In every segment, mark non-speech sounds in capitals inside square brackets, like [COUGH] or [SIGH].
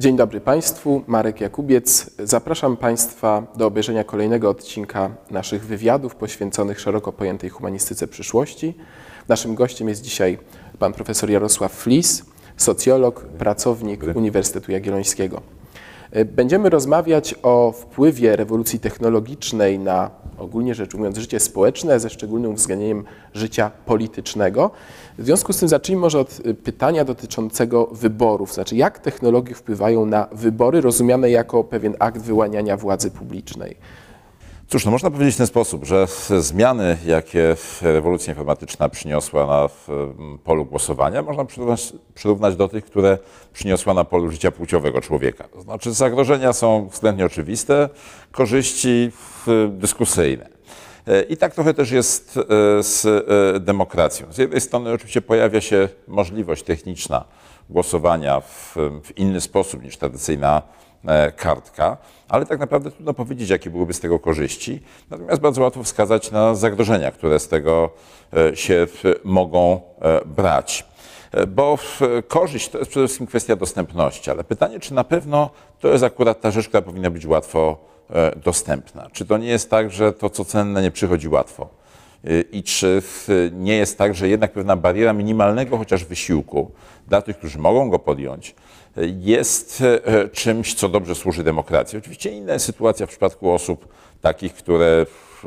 Dzień dobry Państwu, Marek Jakubiec. Zapraszam Państwa do obejrzenia kolejnego odcinka naszych wywiadów poświęconych szeroko pojętej humanistyce przyszłości. Naszym gościem jest dzisiaj pan profesor Jarosław Flis, socjolog, pracownik Uniwersytetu Jagiellońskiego. Będziemy rozmawiać o wpływie rewolucji technologicznej na ogólnie rzecz ujmując życie społeczne, ze szczególnym uwzględnieniem życia politycznego. W związku z tym zacznijmy może od y, pytania dotyczącego wyborów. Znaczy, jak technologie wpływają na wybory rozumiane jako pewien akt wyłaniania władzy publicznej? Cóż, no można powiedzieć w ten sposób, że zmiany, jakie rewolucja informatyczna przyniosła na polu głosowania, można przyrównać, przyrównać, do tych, które przyniosła na polu życia płciowego człowieka. To znaczy zagrożenia są względnie oczywiste, korzyści dyskusyjne. I tak trochę też jest e, z e, demokracją. Z jednej strony oczywiście pojawia się możliwość techniczna głosowania w, w inny sposób niż tradycyjna E, kartka, ale tak naprawdę trudno powiedzieć, jakie byłyby z tego korzyści. Natomiast bardzo łatwo wskazać na zagrożenia, które z tego e, się mogą e, brać. Bo korzyść to jest przede wszystkim kwestia dostępności, ale pytanie, czy na pewno to jest akurat ta rzecz, która powinna być łatwo dostępna. Czy to nie jest tak, że to, co cenne, nie przychodzi łatwo? I czy nie jest tak, że jednak pewna bariera minimalnego chociaż wysiłku dla tych, którzy mogą go podjąć, jest e, czymś, co dobrze służy demokracji. Oczywiście inna jest sytuacja w przypadku osób takich, które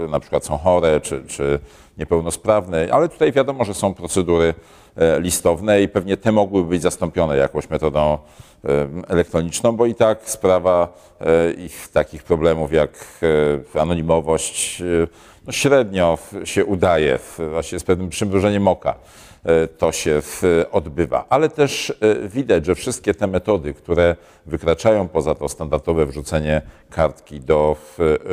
na przykład są chore czy, czy niepełnosprawne, ale tutaj wiadomo, że są procedury e, listowne i pewnie te mogłyby być zastąpione jakąś metodą e, elektroniczną, bo i tak sprawa ich takich problemów jak anonimowość no średnio się udaje, właśnie z pewnym przymrużeniem oka. E, to się odbywa. Ale też e, widać, że wszystkie te metody, które wykraczają poza to standardowe wrzucenie kartki do,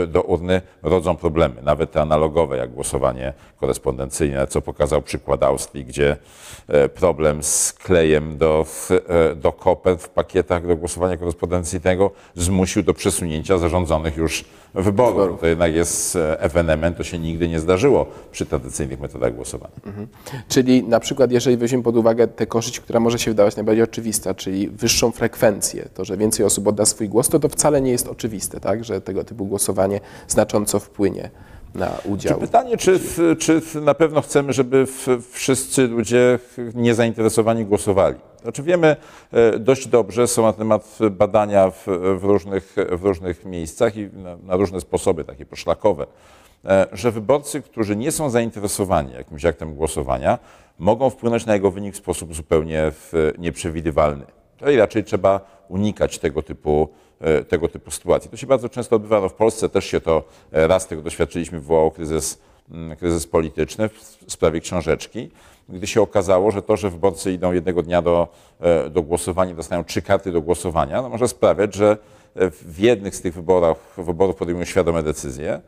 do urny, rodzą problemy. Nawet te analogowe, jak głosowanie korespondencyjne, co pokazał przykład Austrii, gdzie e, problem z klejem do, do kopert w pakietach do głosowania korespondencyjnego zmusił do przesunięcia zarządzonych już wyborów. To jednak jest ewenement, to się nigdy nie zdarzyło przy tradycyjnych metodach głosowania. Mhm. Czyli na przykład, jeżeli weźmiemy pod uwagę tę korzyść, która może się wydawać najbardziej oczywista, czyli wyższą frekwencję, to, że więcej osób odda swój głos, to to wcale nie jest oczywiste, tak, że tego typu głosowanie znacząco wpłynie na udział. Czy pytanie, czy, czy na pewno chcemy, żeby wszyscy ludzie niezainteresowani głosowali? Znaczy wiemy e, dość dobrze, są na temat badania w, w różnych, w różnych miejscach i na, na różne sposoby, takie poszlakowe, że wyborcy, którzy nie są zainteresowani jakimś aktem głosowania, mogą wpłynąć na jego wynik w sposób zupełnie nieprzewidywalny. Czyli raczej trzeba unikać tego typu, e, tego typu sytuacji. To się bardzo często odbywa. No w Polsce też się to e, raz tego doświadczyliśmy, wywołał kryzys, mm, kryzys polityczny w sprawie książeczki, gdy się okazało, że to, że wyborcy idą jednego dnia do, e, do głosowania, dostają trzy karty do głosowania, no może sprawiać, że w jednych z tych wyborach, wyborów podejmują świadome decyzje,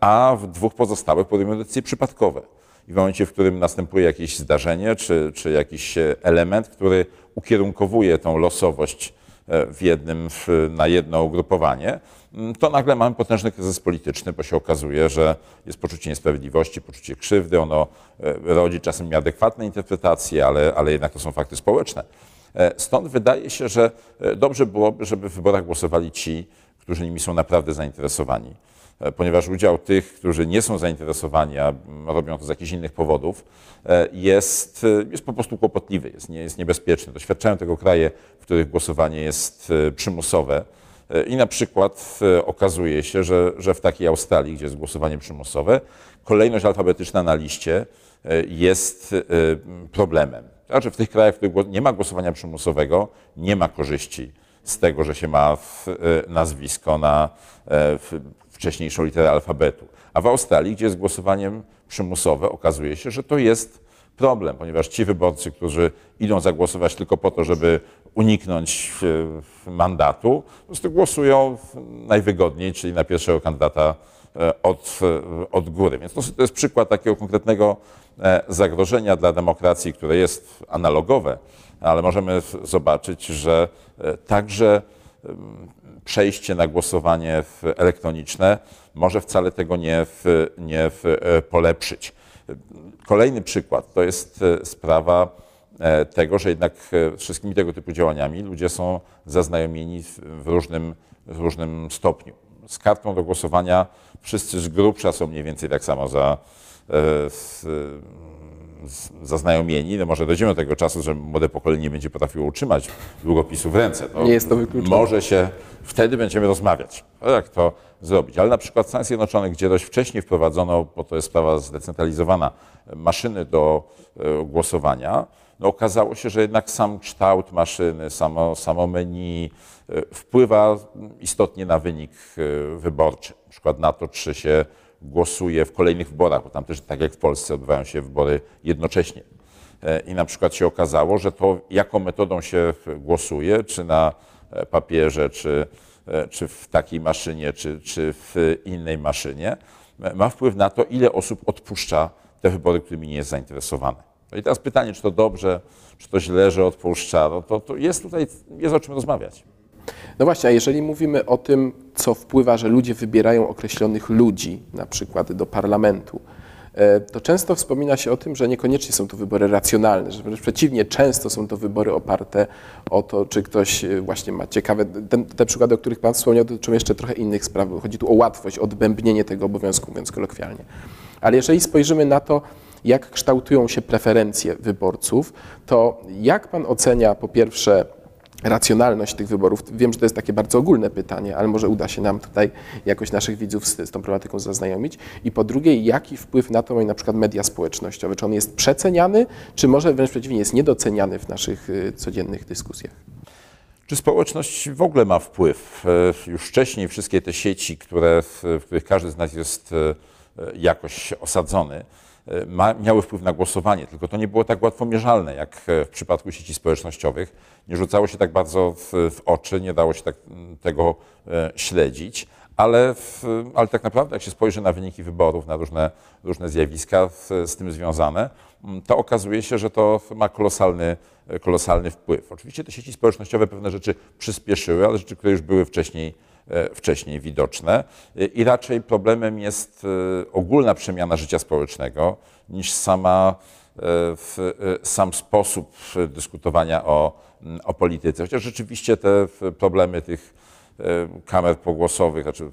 a w dwóch pozostałych podejmują decyzje przypadkowe i w momencie, w którym następuje jakieś zdarzenie czy, czy jakiś e, element, który ukierunkowuje tą losowość e, w jednym, na jedno ugrupowanie, mm, to nagle mamy potężny kryzys polityczny, bo się okazuje, że jest poczucie niesprawiedliwości, poczucie krzywdy, ono e, rodzi czasem nieadekwatne interpretacje, ale, ale jednak to są fakty społeczne. Stąd wydaje się, że dobrze byłoby, żeby w wyborach głosowali ci, którzy nimi są naprawdę zainteresowani. E, ponieważ udział tych, którzy nie są zainteresowani, a robią to z jakichś innych powodów, e, jest, e, jest po prostu kłopotliwy, jest, nie, jest niebezpieczny. Doświadczają tego kraje, w których głosowanie jest przymusowe. I na przykład okazuje się, że, że w takiej Australii, gdzie jest głosowanie przymusowe, kolejność alfabetyczna na liście jest problemem. Znaczy w tych krajach, w których nie ma głosowania przymusowego, nie ma korzyści z tego, że się ma nazwisko na wcześniejszą literę alfabetu. A w Australii, gdzie jest głosowaniem przymusowe, okazuje się, że to jest problem, ponieważ ci wyborcy, którzy idą zagłosować tylko po to, żeby uniknąć e, mandatu, po prostu głosują najwygodniej, czyli na pierwszego kandydata e, od, e, od góry. Więc to, to jest przykład takiego konkretnego zagrożenia dla demokracji, które jest analogowe, ale możemy zobaczyć, że także przejście na głosowanie elektroniczne może wcale tego nie, nie polepszyć. Kolejny przykład to jest e, sprawa e, tego, że jednak e, wszystkimi tego typu działaniami ludzie są zaznajomieni w, w, różnym, w różnym stopniu. Z kartą do głosowania wszyscy z grubsza są mniej więcej tak samo za, e, zaznajomieni. No może dojdziemy do tego czasu, że młode pokolenie nie będzie potrafiło utrzymać długopisu w ręce. Nie jest to wykluczone. Może się, wtedy będziemy rozmawiać, jak to zrobić. Ale na przykład w Stanach Zjednoczonych, gdzie dość wcześnie wprowadzono, bo to jest sprawa zdecentralizowana, maszyny do e, głosowania, no okazało się, że jednak sam kształt maszyny, samo, samo menu e, wpływa istotnie na wynik e, wyborczy. Na przykład na to, czy się głosuje w kolejnych wyborach, bo tam też, tak jak w Polsce, odbywają się wybory jednocześnie. E, I na przykład się okazało, że to jaką metodą się głosuje, czy na e, papierze, czy, e, czy w takiej maszynie, czy, czy w innej maszynie, ma wpływ na to, ile osób odpuszcza te wybory, którymi nie jest zainteresowane. No i teraz pytanie, czy to dobrze, czy to źle, że odpuszcza, no to, to jest tutaj, jest o czym rozmawiać. No właśnie, a jeżeli mówimy o tym, co wpływa, że ludzie wybierają określonych ludzi, na przykład do parlamentu, e, to często wspomina się o tym, że niekoniecznie są to wybory racjonalne, że wręcz przeciwnie, często są to wybory oparte o to, czy ktoś e, właśnie ma ciekawe. Ten, te przykłady, o których Pan wspomniał, dotyczą jeszcze trochę innych spraw. Chodzi tu o łatwość, odbębnienie tego obowiązku, mówiąc kolokwialnie. Ale jeżeli spojrzymy na to, jak kształtują się preferencje wyborców, to jak Pan ocenia po pierwsze racjonalność tych wyborów? Wiem, że to jest takie bardzo ogólne pytanie, ale może uda się nam tutaj jakoś naszych widzów z, z tą problematyką zaznajomić. I po drugie, jaki wpływ na to mają na przykład media społecznościowe? Czy on jest przeceniany, czy może wręcz przeciwnie jest niedoceniany w naszych y, codziennych dyskusjach? Czy społeczność w ogóle ma wpływ? E, Już wcześniej wszystkie te sieci, które, w których każdy z nas jest e, jakoś osadzony, ma, miały wpływ na głosowanie, tylko to nie było tak łatwo mierzalne jak e, w przypadku sieci społecznościowych. Nie rzucało się tak bardzo w, w oczy, nie dało się tak tego e, śledzić. Ale, w, ale tak naprawdę, jak się spojrzy na wyniki wyborów, na różne, różne zjawiska w, z tym związane, to okazuje się, że to ma kolosalny, kolosalny wpływ. Oczywiście te sieci społecznościowe pewne rzeczy przyspieszyły, ale rzeczy, które już były wcześniej, e, wcześniej widoczne. E, I raczej problemem jest e, ogólna przemiana życia społecznego niż sama, e, e, sam sposób e, dyskutowania o, o polityce. Chociaż rzeczywiście te e, problemy tych e, kamer pogłosowych, znaczy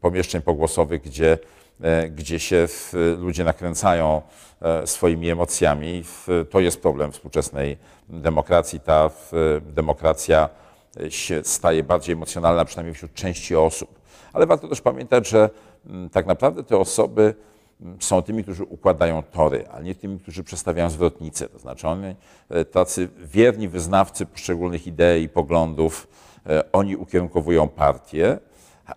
pomieszczeń pogłosowych, gdzie, e, gdzie się ludzie nakręcają e, swoimi emocjami. To jest problem współczesnej demokracji. Ta demokracja e, się staje bardziej emocjonalna, przynajmniej wśród części osób. Ale warto też pamiętać, że mm, tak naprawdę te osoby mm, są tymi, którzy układają tory, a nie tymi, którzy przestawiają zwrotnice. To znaczy oni, e, tacy wierni wyznawcy poszczególnych idei i poglądów, e, oni ukierunkowują partię,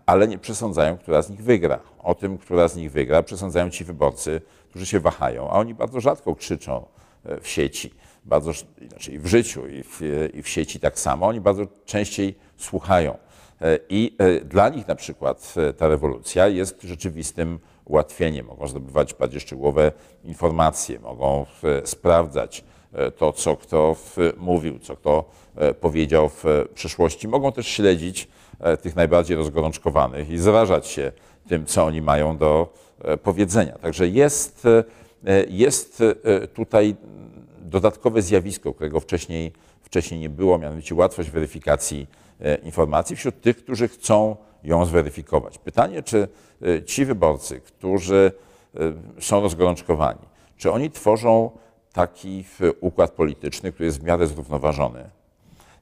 ale nie przesądzają, która z nich wygra. O tym, która z nich wygra, przesądzają ci wyborcy, którzy się wahają, a oni bardzo rzadko krzyczą e, w sieci, bardzo, sz- znaczy i w życiu, i w, i w sieci tak samo. Oni bardzo częściej słuchają. E, I e, dla nich na przykład e, ta rewolucja jest rzeczywistym ułatwieniem. Mogą zdobywać bardziej szczegółowe informacje, mogą sprawdzać to, co kto mówił, co kto powiedział w przeszłości. Mogą też śledzić tych najbardziej rozgorączkowanych i zarażać się tym, co oni mają do powiedzenia. Także jest, jest tutaj dodatkowe zjawisko, którego wcześniej, wcześniej nie było, mianowicie łatwość weryfikacji e, informacji wśród tych, którzy chcą ją zweryfikować. Pytanie, czy e, ci wyborcy, którzy e, są rozgorączkowani, czy oni tworzą taki układ polityczny, który jest w miarę zrównoważony,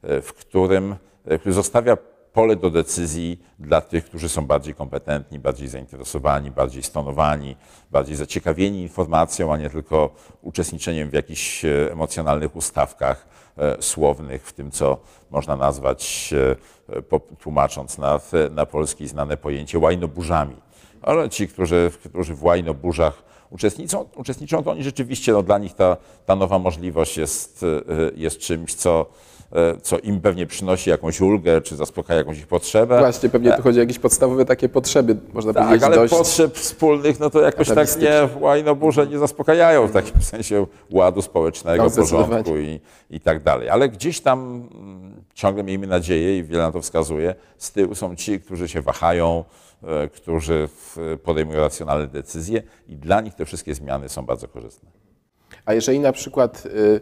w którym, który zostawia pole do decyzji dla tych, którzy są bardziej kompetentni, bardziej zainteresowani, bardziej stonowani, bardziej zaciekawieni informacją, a nie tylko uczestniczeniem w jakichś e, emocjonalnych ustawkach e, słownych, w tym, co można nazwać, e, tłumacząc na, na polski znane pojęcie, łajnoburzami. Ale ci, którzy, którzy w łajnoburzach uczestniczą, uczestniczą to oni rzeczywiście, no, dla nich ta, ta nowa możliwość jest, jest czymś, co, co im pewnie przynosi jakąś ulgę, czy zaspokaja jakąś ich potrzebę. Właśnie, pewnie tu chodzi o jakieś podstawowe takie potrzeby, można Tak, powiedzieć, ale dość... potrzeb wspólnych, no to jakoś tak nie, łajnoburze nie zaspokajają w takim [LAUGHS] sensie ładu społecznego, No, porządku i, i tak dalej. Ale gdzieś tam mm, ciągle miejmy nadzieję i wiele na to wskazuje, z tyłu są ci, którzy się wahają, e, którzy podejmują racjonalne decyzje i dla nich te wszystkie zmiany są bardzo korzystne. A jeżeli na przykład y,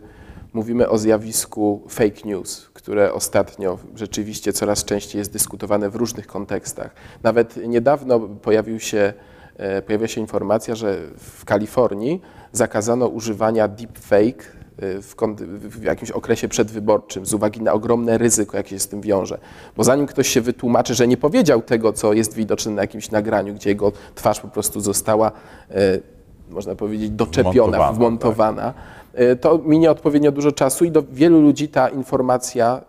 mówimy o zjawisku fake news, które ostatnio rzeczywiście coraz częściej jest dyskutowane w różnych kontekstach. Nawet niedawno pojawił się, e, pojawiła się informacja, że w Kalifornii zakazano używania deepfake e, w, w jakimś okresie przedwyborczym z uwagi na ogromne ryzyko, jakie się z tym wiąże. Bo zanim ktoś się wytłumaczy, że nie powiedział tego, co jest widoczne na jakimś nagraniu, gdzie jego twarz po prostu została, e, można powiedzieć, doczepiona, Wmontowana, wmontowana, y, to minie odpowiednio dużo czasu i do wielu ludzi ta informacja,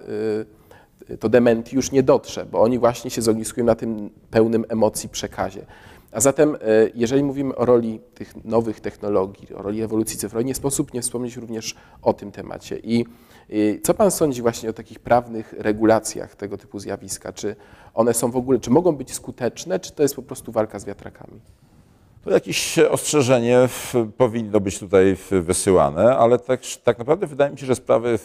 y, to dementi już nie dotrze, bo oni właśnie się zogniskują na tym pełnym emocji przekazie. A zatem, y, jeżeli mówimy o roli tych nowych technologii, o roli ewolucji cyfrowej, nie sposób nie wspomnieć również o tym temacie. I co Pan sądzi właśnie o takich prawnych regulacjach tego typu zjawiska? Czy one są w ogóle, czy mogą być skuteczne, czy to jest po prostu walka z wiatrakami? To jakieś ostrzeżenie powinno być tutaj wysyłane, ale tak, tak naprawdę wydaje mi się, że sprawy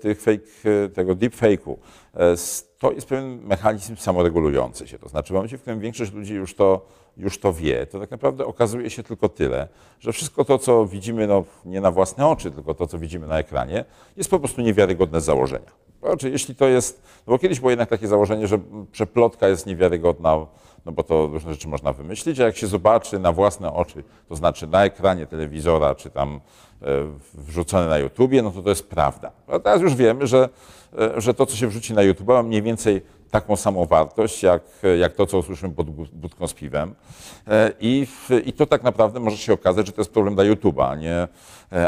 tych fake, tego deepfake'u e, to jest pewien mechanizm samoregulujący się. To znaczy w momencie, w którym większość ludzi już to, już to wie, to tak naprawdę okazuje się tylko tyle, że wszystko to, co widzimy no, nie na własne oczy, tylko to, co widzimy na ekranie, jest po prostu niewiarygodne z założenia. Znaczy, jeśli to jest, no bo kiedyś było jednak takie założenie, że przeplotka jest niewiarygodna, no bo to różne rzeczy można wymyślić, a jak się zobaczy na własne oczy, to znaczy na ekranie telewizora, czy tam e, wrzucone na YouTubie, no to to jest prawda. A teraz już wiemy, że, e, że to, co się wrzuci na YouTube, ma mniej więcej taką samą wartość, jak, jak to, co usłyszymy pod bu- budką z piwem. E, I, I to tak naprawdę może się okazać, że to jest problem dla YouTube'a, a nie,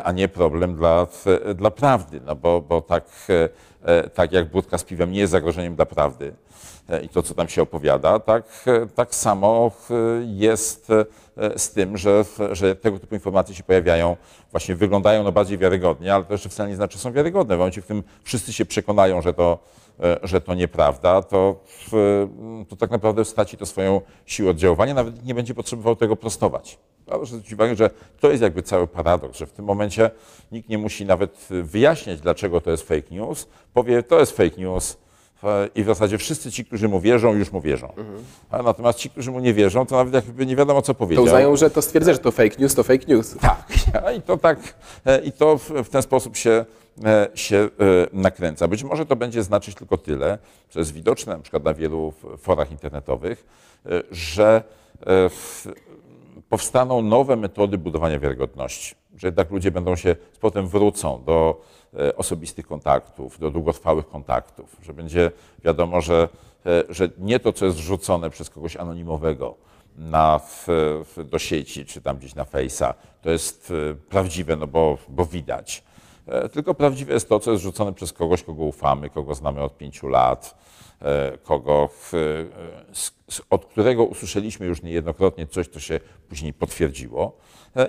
a nie problem dla, dla prawdy, no bo, bo tak, tak jak budka z piwem nie jest zagrożeniem dla prawdy, e, i to, co tam się opowiada, tak, e, tak samo e, jest e, z tym, że, że tego typu informacje się pojawiają, właśnie wyglądają no bardziej wiarygodnie, ale to jeszcze wcale nie znaczy, że są wiarygodne. W momencie, w którym wszyscy się przekonają, że to, e, że to nieprawda, to, to tak naprawdę straci to swoją siłę oddziaływania, nawet nie będzie potrzebował tego prostować. Proszę zwrócić uwagę, że to jest jakby cały paradoks, że w tym momencie nikt nie musi nawet wyjaśniać, dlaczego to jest fake news. Powie, to jest fake news, E, i w zasadzie wszyscy ci, którzy mu wierzą, już mu wierzą. A natomiast ci, którzy mu nie wierzą, to nawet jakby nie wiadomo, co To powiedział. uznają, że to stwierdzenie, że to fake news, to fake news. Tak. [LAUGHS] I to tak, e, i to w, ten sposób się, e, się nakręca. Być może to będzie znaczyć tylko tyle, co jest widoczne na przykład na wielu forach internetowych, że powstaną nowe metody budowania wiarygodności. Że jednak ludzie będą się, potem wrócą do e, osobistych kontaktów, do długotrwałych kontaktów, że będzie wiadomo, że, e, że nie to, co jest wrzucone przez kogoś anonimowego na, w, do sieci, czy tam gdzieś na Face'a, to jest e, prawdziwe, no bo, bo widać. E, Tylko prawdziwe jest to, co jest rzucone przez kogoś, kogo ufamy, kogo znamy od pięciu lat, e, kogo, e, od którego usłyszeliśmy już niejednokrotnie coś, co się później potwierdziło.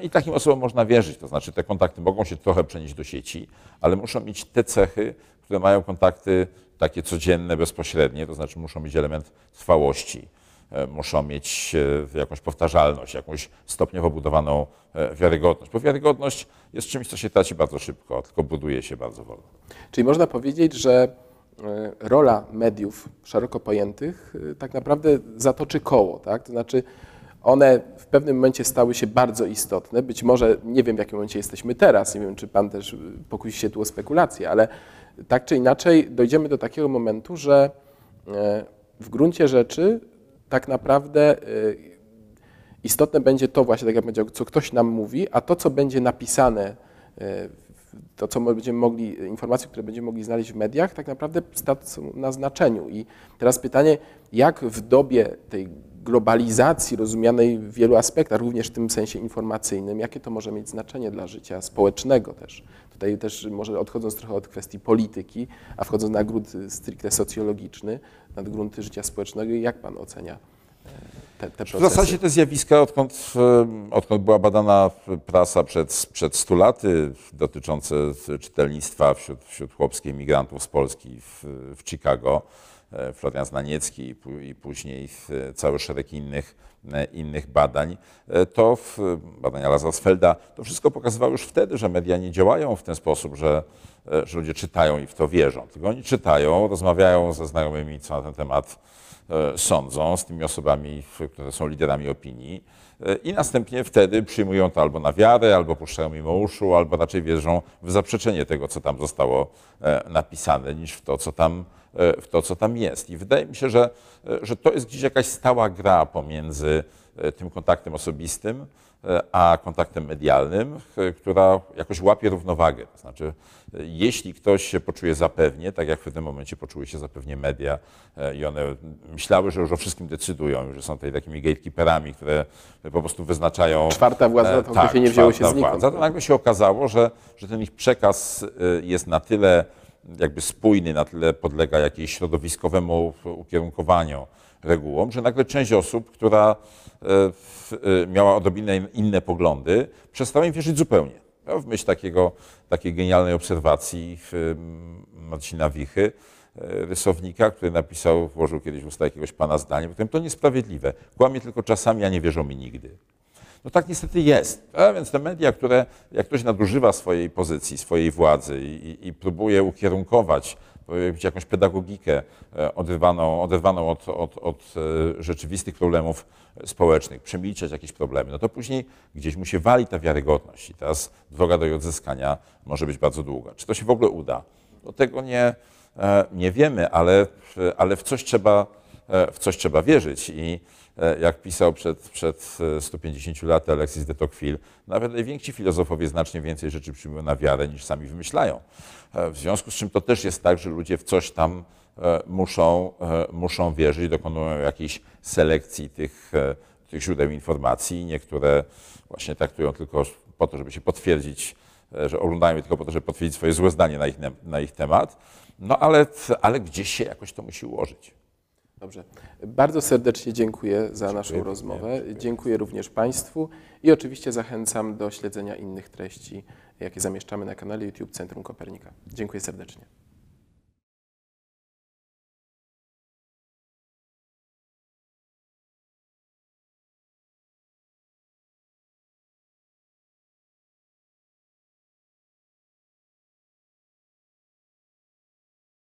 I takim osobom można wierzyć. To znaczy, te kontakty mogą się trochę przenieść do sieci, ale muszą mieć te cechy, które mają kontakty takie codzienne, bezpośrednie, to znaczy muszą mieć element trwałości muszą mieć e, jakąś powtarzalność, jakąś stopniowo budowaną e, wiarygodność. Bo wiarygodność jest czymś, co się traci bardzo szybko, tylko buduje się bardzo wolno. Czyli można powiedzieć, że e, rola mediów szeroko pojętych e, tak naprawdę zatoczy koło, tak? To znaczy one w pewnym momencie stały się bardzo istotne. Być może, nie wiem w jakim momencie jesteśmy teraz, nie wiem czy Pan też e, pokusi się tu o spekulacje, ale tak czy inaczej dojdziemy do takiego momentu, że e, w gruncie rzeczy tak naprawdę e, istotne będzie to właśnie, tak jak powiedział, co ktoś nam mówi, a to, co będzie napisane, e, to, co my będziemy mogli, informacje, które będziemy mogli znaleźć w mediach, tak naprawdę stracą na znaczeniu. I teraz pytanie, jak w dobie tej globalizacji rozumianej w wielu aspektach, również w tym sensie informacyjnym, jakie to może mieć znaczenie dla życia społecznego też. Tutaj też może odchodząc trochę od kwestii polityki, a wchodząc na grunt stricte socjologiczny, na grunty życia społecznego, jak Pan ocenia e, te, te procesy? W zasadzie te zjawiska, odkąd, e, odkąd była badana prasa przed, przed 100 laty dotyczące czytelnictwa wśród, wśród chłopskich migrantów z Polski w, w Chicago, Florian Znaniecki i pó- i później e, cały szereg innych, e, innych badań, e, to w, badania Lazarsfelda, to wszystko pokazywało już wtedy, że media nie działają w ten sposób, że, e, że ludzie czytają i w to wierzą, tylko oni czytają, rozmawiają ze znajomymi, co na ten temat e, sądzą, z tymi osobami, które są liderami opinii. E, i następnie wtedy przyjmują to albo na wiarę, albo puszczają mimo uszu, albo raczej wierzą w zaprzeczenie tego, co tam zostało e, napisane, niż w to, co tam, e, w to, co tam jest. I wydaje mi się, że, że to jest gdzieś jakaś stała gra pomiędzy e, tym kontaktem osobistym, e, a kontaktem medialnym, e, która jakoś łapie równowagę. To znaczy, jeśli ktoś się poczuje zapewnie, tak jak w tym momencie poczuły się zapewnie media i one myślały, że już o wszystkim decydują, że są tutaj takimi gatekeeperami, które po prostu wyznaczają... Czwarta władza to by się nie wzięło się czwarta znikąd. władza. To nagle się okazało, że, że ten ich przekaz jest na tyle jakby spójny, na tyle podlega jakiemuś środowiskowemu ukierunkowaniu regułom, że nagle część osób, która w- y, miała odrobinę inne poglądy, przestała im wierzyć zupełnie. No, w myśl takiego, takiej genialnej obserwacji y, Marcina Wichy, y, rysownika, który napisał, włożył kiedyś w usta jakiegoś pana zdanie, którym to niesprawiedliwe. Kłamie tylko czasami, a nie wierzą mi nigdy. No tak niestety jest. A więc te media, które jak ktoś nadużywa swojej pozycji, swojej władzy i, i, próbuje ukierunkować jakąś pedagogikę e, oderwaną, od, od, od e, rzeczywistych problemów społecznych, przemilczeć jakieś problemy, no to później gdzieś mu się wali ta wiarygodność i teraz droga do jej odzyskania może być bardzo długa. Czy to się w ogóle uda? Do tego nie, e, nie wiemy, ale, ale w coś trzeba w coś trzeba wierzyć. I e, jak pisał przed, przed e, 150 laty Alexis de Tocqueville, nawet najwięksi filozofowie znacznie więcej rzeczy przyjmują na wiarę niż sami wymyślają. E, W związku z czym to też jest tak, że ludzie w coś tam e, muszą, e, muszą wierzyć, dokonują jakiejś selekcji tych, e, tych źródeł informacji. Niektóre właśnie traktują tylko po to, żeby się potwierdzić, e, że oglądają je tylko po to, żeby potwierdzić swoje złe zdanie na ich, na ich temat. No ale, ale gdzieś się jakoś to musi ułożyć. Dobrze. Bardzo serdecznie dziękuję za naszą rozmowę. Dziękuję również Państwu i oczywiście zachęcam do śledzenia innych treści, jakie zamieszczamy na kanale YouTube Centrum Kopernika. Dziękuję serdecznie.